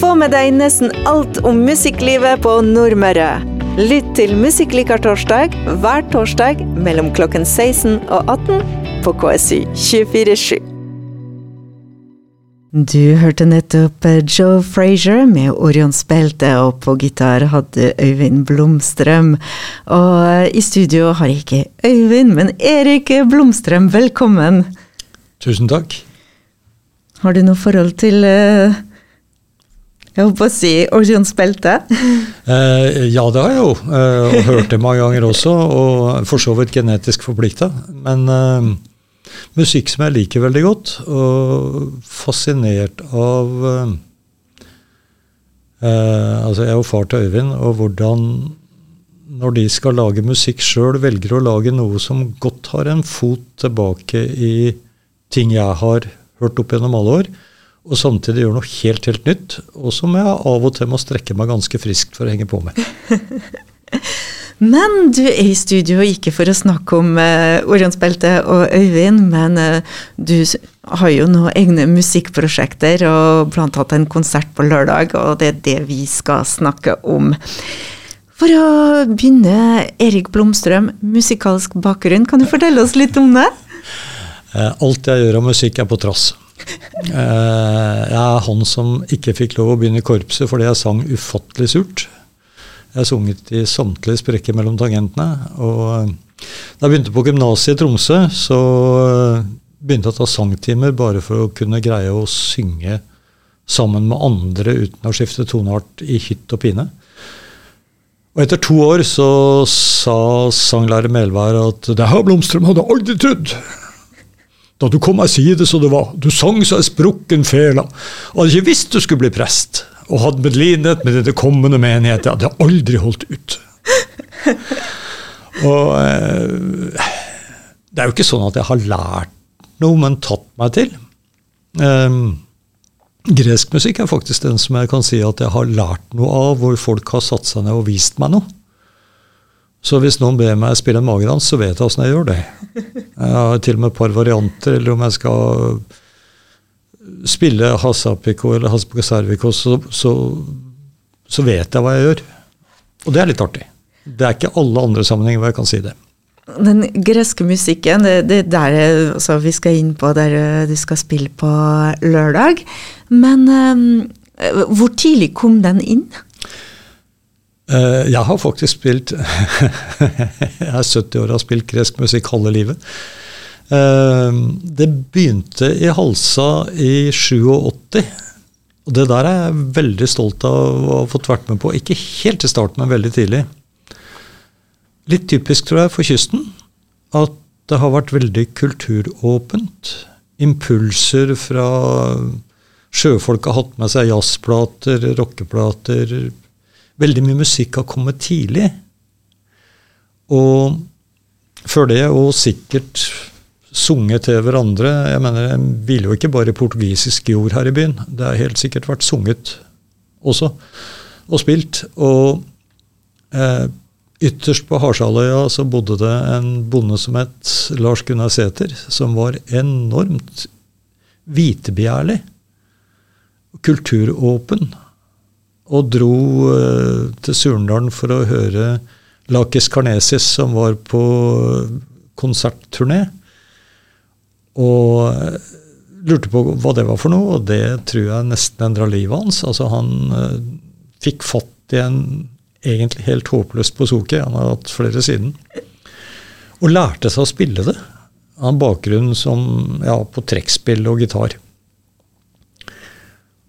Få med deg nesten alt om musikklivet på Nordmøre. Lytt til Musikklikar torsdag hver torsdag mellom klokken 16 og 18 på KSU 247. Du hørte nettopp Joe Frazier med Orions belte, og på gitar hadde Øyvind Blomstrøm. Og i studio har jeg ikke Øyvind, men Erik Blomstrøm, velkommen. Tusen takk. Har du noe forhold til uh, jeg holdt på å si Orions belte? Eh, ja, det har jeg jo. Eh, og hørt det mange ganger også. Og for så vidt genetisk forplikta. Men eh, musikk som jeg liker veldig godt, og fascinert av eh, Altså, jeg er jo far til Øyvind, og hvordan når de skal lage musikk sjøl, velger å lage noe som godt har en fot tilbake i ting jeg har hørt opp gjennom alle år, og samtidig gjøre noe helt, helt nytt, og som jeg av og til må strekke meg ganske friskt for å henge på med. Men du er i studio ikke for å snakke om uh, Orionsbeltet og Øyvind, men uh, du har jo noen egne musikkprosjekter og blant annet en konsert på lørdag, og det er det vi skal snakke om. For å begynne, Erik Blomstrøm, musikalsk bakgrunn, kan du fortelle oss litt om det? Uh, alt jeg gjør av musikk, er på trass. Jeg er han som ikke fikk lov å begynne i korpset fordi jeg sang ufattelig surt. Jeg sunget i samtlige sprekker mellom tangentene. Og eh, da jeg begynte på gymnaset i Tromsø, så eh, begynte jeg å ta sangtimer bare for å kunne greie å synge sammen med andre uten å skifte toneart i hytt og pine. Og etter to år så sa sanglærer Melvær at det her Blomstrøm hadde aldri trodd. Da du kom og si det som det var. Du sang så jeg sprukken fela. Hadde ikke visst du skulle bli prest og hadde medlidenhet med denne kommende menighet. Jeg hadde aldri holdt ut. Og eh, det er jo ikke sånn at jeg har lært noe, men tatt meg til. Eh, gresk musikk er faktisk den som jeg kan si at jeg har lært noe av, hvor folk har satt seg ned og vist meg noe. Så hvis noen ber meg spille en magedans, så vet jeg åssen jeg gjør det. Jeg har til og med et par varianter, eller om jeg skal spille Hasapiko eller Hasapiko Servico, så, så, så, vet jeg hva jeg gjør. Og det er litt artig. Det er ikke alle andre sammenhenger hvor jeg kan si det. Den greske musikken, det, det der altså, vi skal inn på der du skal spille på lørdag. Men um, hvor tidlig kom den inn? Uh, jeg har faktisk spilt Jeg er 70 år og har spilt gresk musikk halve livet. Ehm, det begynte i Halsa i 87. Og det der er jeg veldig stolt av å ha fått vært med på. Ikke helt til starten, men veldig tidlig. Litt typisk, tror jeg, for kysten at det har vært veldig kulturåpent. Impulser fra Sjøfolk har hatt med seg jazzplater, rockeplater. Veldig mye musikk har kommet tidlig. Og før det, og sikkert sunget til hverandre. Jeg mener, en hviler jo ikke bare portugisisk jord her i byen. Det har helt sikkert vært sunget også, og spilt. Og eh, ytterst på Harsaløya så bodde det en bonde som het Lars Gunnar Sæter, som var enormt hvitebegjærlig, Kulturåpen. Og dro eh, til Surndalen for å høre Lakis Karnesis, som var på konsertturné. Og eh, lurte på hva det var for noe, og det tror jeg nesten endra livet hans. Altså Han uh, fikk fatt i en egentlig helt håpløst bozoke, han har hatt flere siden, og lærte seg å spille det. Han har bakgrunn som, ja, på trekkspill og gitar.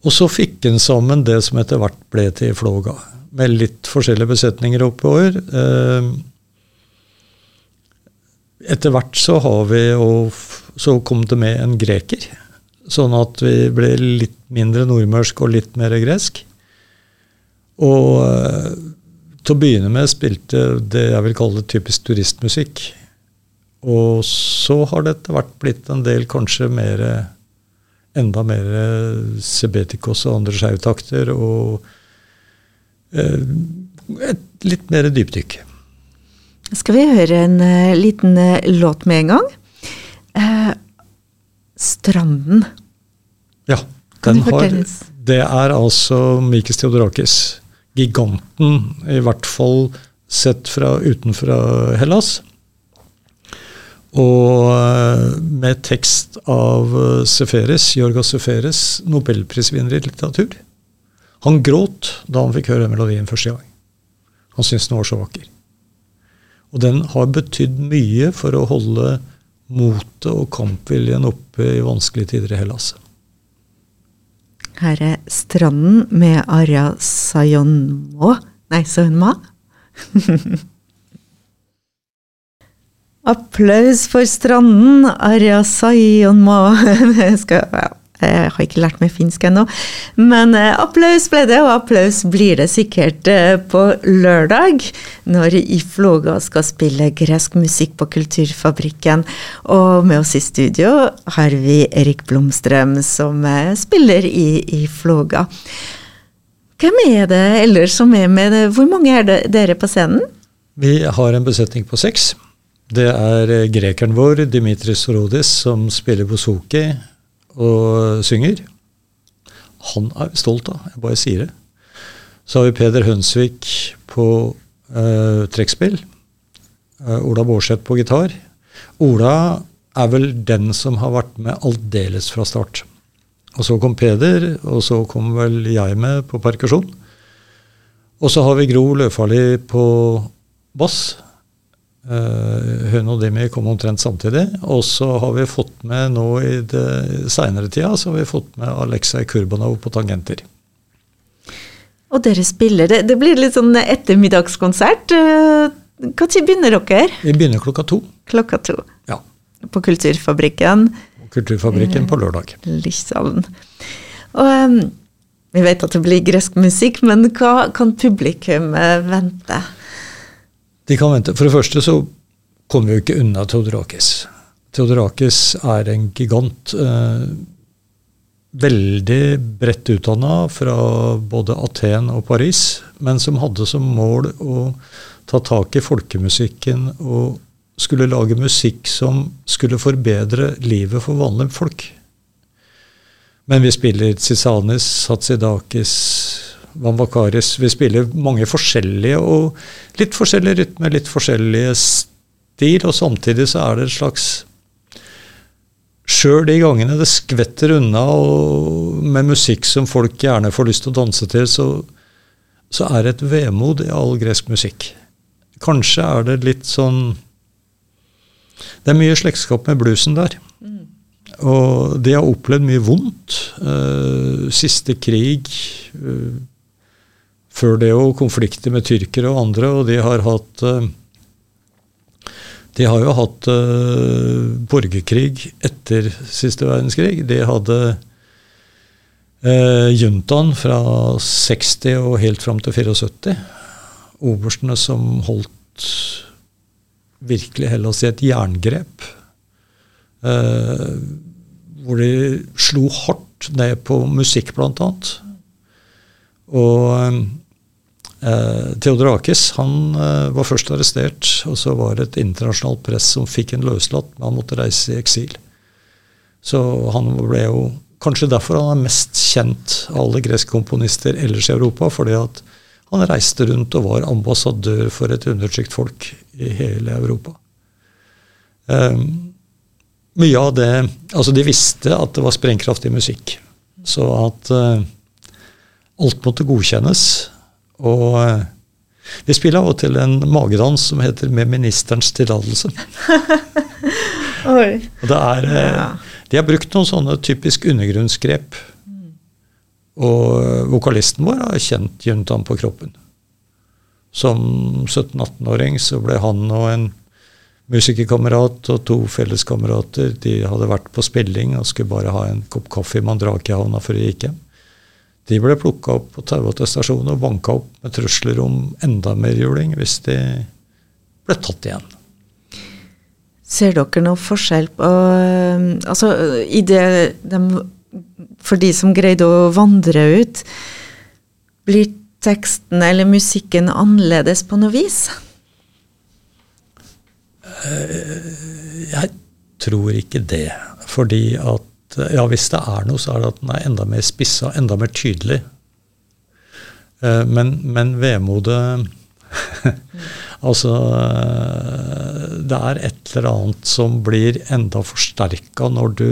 Og så fikk en sammen det som etter hvert ble til Flåga, med litt forskjellige besetninger oppover. Uh, etter hvert så har vi og så kom det med en greker. Sånn at vi ble litt mindre nordmørsk og litt mer gresk. Og uh, til å begynne med spilte det jeg vil kalle typisk turistmusikk. Og så har det etter hvert blitt en del kanskje mer enda mer Sebetikos og andre skjevtakter Og uh, et litt mer dypdykk. Skal vi høre en uh, liten låt med en gang? Uh, stranden. Ja. Den har, det er altså Mikis Theodorakis. Giganten, i hvert fall sett fra utenfra Hellas. Og eh, med tekst av eh, Seferes, Jorga Seferes, nobelprisvinner i litteratur. Han gråt da han fikk høre melodien første gang. Han syntes den var så vakker. Og den har betydd mye for å holde motet og kampviljen oppe i vanskelige tider i Hellas. Her er 'Stranden' med Arja Sayonmo Nei, Sayonma. Applaus for stranden, Arja Sayonma. Ja. Jeg har ikke lært meg finsk ennå. Men eh, applaus ble det, og applaus blir det sikkert eh, på lørdag, når Ifloga skal spille gresk musikk på Kulturfabrikken. Og med oss i studio har vi Erik Blomstrøm, som eh, spiller i Ifloga. Hvem er det ellers som er med? Hvor mange er dere på scenen? Vi har en besetning på seks. Det er grekeren vår, Dimitris Sorodis, som spiller bouzouki og synger. Han er vi stolt av, jeg bare sier det. Så har vi Peder Hønsvik på uh, trekkspill. Uh, Ola Bårdseth på gitar. Ola er vel den som har vært med aldeles fra start. Og så kom Peder, og så kom vel jeg med på perkusjon. Og så har vi Gro Løfali på bass. Uh, hun og Dimi kom omtrent samtidig. Og så har vi fått med nå i det seinere tida så har vi fått med Aleksej Kurbanov på tangenter. Og dere spiller. Det, det blir litt sånn ettermiddagskonsert. Når uh, begynner dere? Vi begynner klokka to. Klokka to. Ja. På Kulturfabrikken. Kulturfabrikken på lørdag. Lyssalen. Og um, vi vet at det blir gresk musikk, men hva kan publikum vente? De kan vente. For det første så kommer vi jo ikke unna Theodorakis. Theodorakis er en gigant. Eh, veldig bredt utdanna fra både Aten og Paris, men som hadde som mål å ta tak i folkemusikken og skulle lage musikk som skulle forbedre livet for vanlige folk. Men vi spiller Cisanis, Hatsidakis, Vambakaris. Vi spiller mange forskjellige og litt forskjellige rytmer, litt forskjellige stil, og samtidig så er det et slags Sjøl de gangene det skvetter unna og med musikk som folk gjerne får lyst til å danse til, så, så er det et vemod i all gresk musikk. Kanskje er det litt sånn Det er mye slektskap med bluesen der. Mm. Og de har opplevd mye vondt. Uh, siste krig. Uh, før det òg konflikter med tyrkere og andre, og de har hatt eh, de har jo hatt uh, borgerkrig etter siste verdenskrig. De hadde eh, juntaen fra 60 og helt fram til 74. Oberstene som holdt virkelig Hellas i et jerngrep. Eh, hvor de slo hardt ned på musikk, blant annet. Og Eh, Theodorakis han eh, var først arrestert, og så var det et internasjonalt press som fikk en løslatt, men han måtte reise i eksil. Så han ble jo kanskje derfor han er mest kjent av alle greske komponister ellers i Europa, fordi at han reiste rundt og var ambassadør for et undertrykt folk i hele Europa. Eh, mye av det Altså, de visste at det var sprengkraftig musikk. Så at uh, alt måtte godkjennes. Og eh, vi spiller av og til en magedans som heter 'Med ministerens tillatelse'. og det er, eh, ja. De har brukt noen sånne typisk undergrunnsgrep. Og vokalisten vår har kjent juntaen på kroppen. Som 17-18-åring så ble han og en musikerkamerat og to felleskamerater de hadde vært på spilling og skulle bare ha en kopp kaffe i Mandrakehavna før de gikk hjem. De ble plukka opp på stasjon og banka opp med trusler om enda mer juling hvis de ble tatt igjen. Ser dere noe forskjell på Altså, i det de, For de som greide å vandre ut, blir teksten eller musikken annerledes på noe vis? Eh, jeg tror ikke det. Fordi at ja, hvis det er noe, så er det at den er enda mer spissa, enda mer tydelig. Eh, men, men vemodet Altså eh, Det er et eller annet som blir enda forsterka når du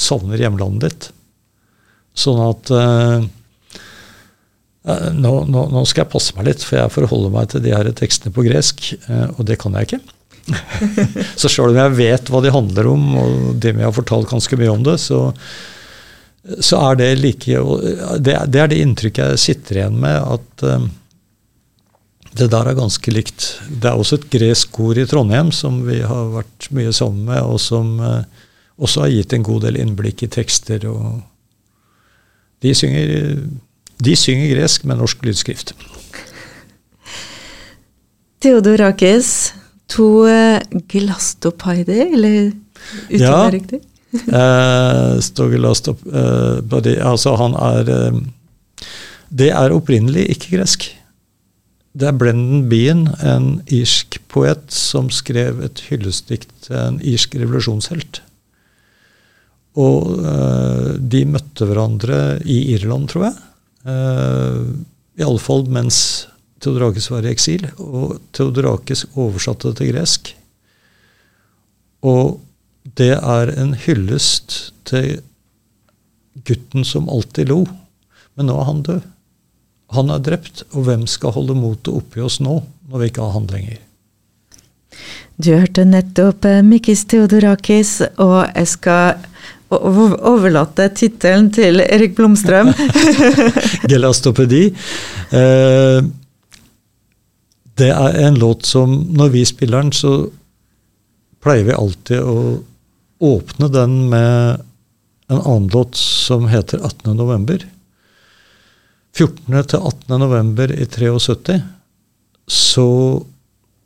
savner hjemlandet ditt. Sånn at nå, nå, nå, skal jeg passe meg litt, for jeg forholder meg til de her tekstene på gresk, og det kan jeg ikke. Så sjøl om jeg vet hva de handler om, og de vi har fortalt ganske mye om det, så, så er det like det, det, er det inntrykket jeg sitter igjen med, at uh, det der er ganske likt. Det er også et gresk ord i Trondheim som vi har vært mye sammen med, og som uh, også har gitt en god del innblikk i tekster. og De synger, de synger gresk med norsk lydskrift. Theodor Theodorakis, to uh, glastopaider, eller uttaler ja. riktig? eh, Stogelastop, eh, altså han er eh, Det er opprinnelig ikke gresk. Det er Brendan Bean, en irsk poet, som skrev et hyllestdikt til en irsk revolusjonshelt. Og eh, de møtte hverandre i Irland, tror jeg. Eh, I alle fall mens Theodorakis var i eksil. Og Theodorakis oversatte det til gresk. Og det er en hyllest til gutten som alltid lo. Men nå er han død. Han er drept, og hvem skal holde motet oppi oss nå, når vi ikke har han lenger? Du hørte nettopp Mikkis Mikis Theodorakis, og jeg skal overlate tittelen til Erik Blomstrøm. Gelastopedi. Eh, det er en låt som Når vi spiller den, så pleier vi alltid å åpne den med en annen låt som heter 18. november. 14. til 18. november i 73 så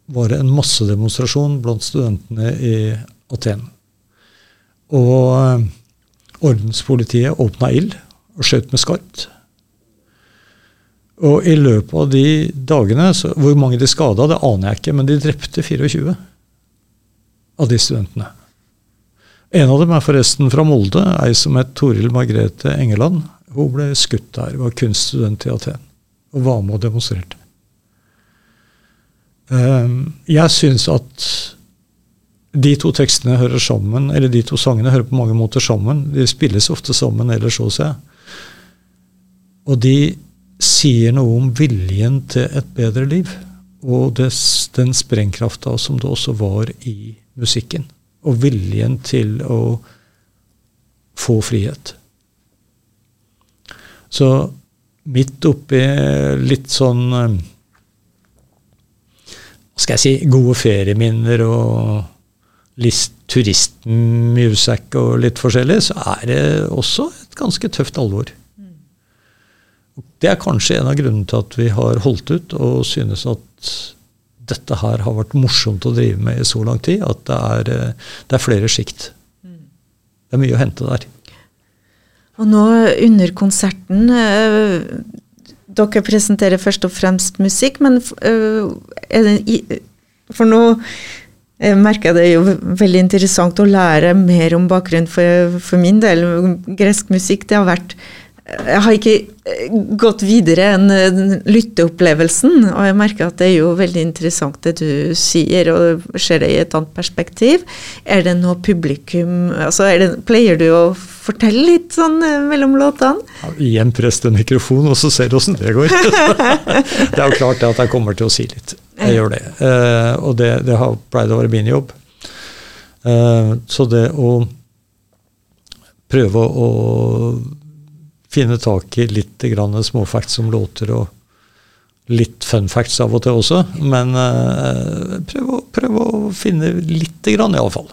var det en massedemonstrasjon blant studentene i Aten. Og eh, ordenspolitiet åpna ild og skjøt med skarpt. Og i løpet av de dagene så, Hvor mange de skada, det aner jeg ikke, men de drepte 24 av de studentene. En av dem er forresten fra Molde, ei som het Toril Margrethe Engeland. Hun ble skutt der, var kunststudent i Aten og var med og demonstrerte. Ehm, jeg syns at de to tekstene hører sammen, eller de to sangene hører på mange måter sammen. De spilles ofte sammen ellers òg, ser jeg. Og de sier noe om viljen til et bedre liv. Og det, den sprengkrafta som det også var i musikken. Og viljen til å få frihet. Så midt oppi litt sånn Hva skal jeg si Gode ferieminner og litt turistmusikk og litt forskjellig, så er det også et ganske tøft alvor. Det er kanskje en av grunnene til at vi har holdt ut og synes at dette her har vært morsomt å drive med i så lang tid, at det er, eh, det er flere sjikt. Det er mye å hente der. Og nå under konserten øh, Dere presenterer først og fremst musikk, men øh, det, For nå jeg merker det jo veldig interessant å lære mer om bakgrunnen for, for min del. Gresk musikk det har vært jeg har ikke eh, gått videre enn lytteopplevelsen, og jeg merker at det er jo veldig interessant det du sier, og ser det i et annet perspektiv. Er det noe publikum altså det, Pleier du å fortelle litt sånn eh, mellom låtene? Ja, igjen press til mikrofon, og så ser du åssen det går. det er jo klart at jeg kommer til å si litt. Jeg gjør det. Og det, det har pleid å være min jobb. Så det å prøve å finne tak i litt småfacts som låter, og litt fun facts av og til også. Men uh, prøv, å, prøv, å, finne lite grann, iallfall.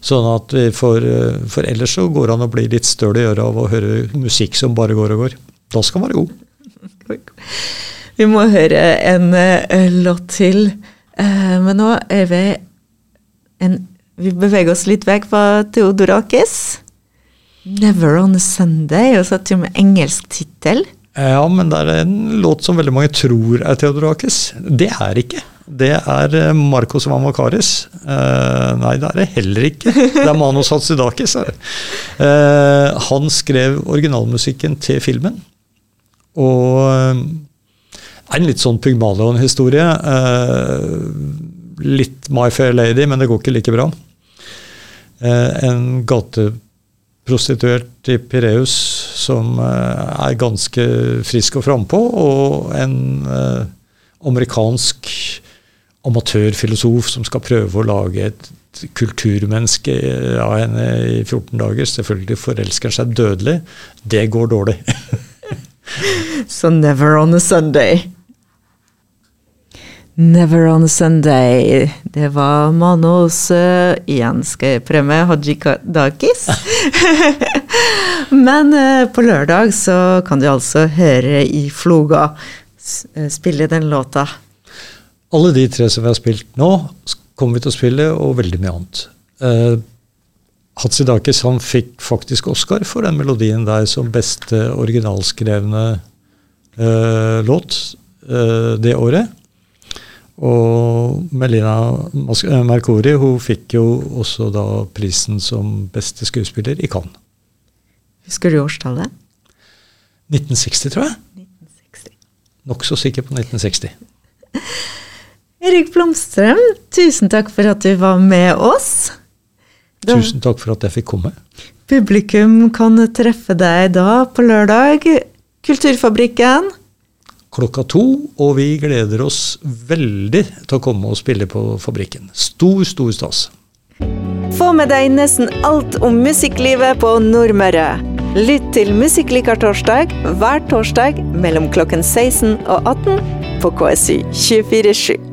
Sånn at vi får uh, For ellers så går det an å bli litt støl i øret av å høre musikk som bare går og går. Da skal man være god. Vi må høre en uh, låt til. men nå er vi en Vi beveger oss litt vekk fra Theodorakis. 'Never on a Sunday', og så til og med engelsk tittel. Ja, men det er en låt som veldig mange tror er Theodorakis. Det er ikke. Det er eh, Marcos Vamakaris. Uh, nei, det er det heller ikke. Det er Manos Hatsidakis. Uh, han skrev originalmusikken til filmen. Og uh, det en litt sånn Pygmalion-historie. litt My Fair Lady, men det går ikke like bra. en gateprostituert i Pireus som er ganske frisk og frampå, og en amerikansk amatørfilosof som skal prøve å lage et kulturmenneske av henne i 14 dager. Selvfølgelig forelsker seg dødelig. Det går dårlig. Så never on a Sunday. Never on Sunday. Det var Manos jeg prøve med Hajikadakis. Men uh, på lørdag så kan du altså høre i Floga eh, spille den låta. Alle de tre som vi har spilt nå, kommer vi til å spille, og veldig mye annet. Uh, Hatsidakis han fikk faktisk Oscar for den melodien der som beste originalskrevne uh, låt uh, det året. Og Melina Mercuri hun fikk jo også da prisen som beste skuespiller i Cannes. Husker du årstallet? 1960, tror jeg. 1960. Nokså sikker på 1960. Erik Blomstrøm, tusen takk for at du var med oss. Da, tusen takk for at jeg fikk komme. Publikum kan treffe deg da på lørdag. Kulturfabrikken. Klokka to, og vi gleder oss veldig til å komme og spille på Fabrikken. Stor, stor stas. Få med deg nesten alt om musikklivet på Nordmøre. Lytt til Musikklikar torsdag hver torsdag mellom klokken 16 og 18 på KSU 247.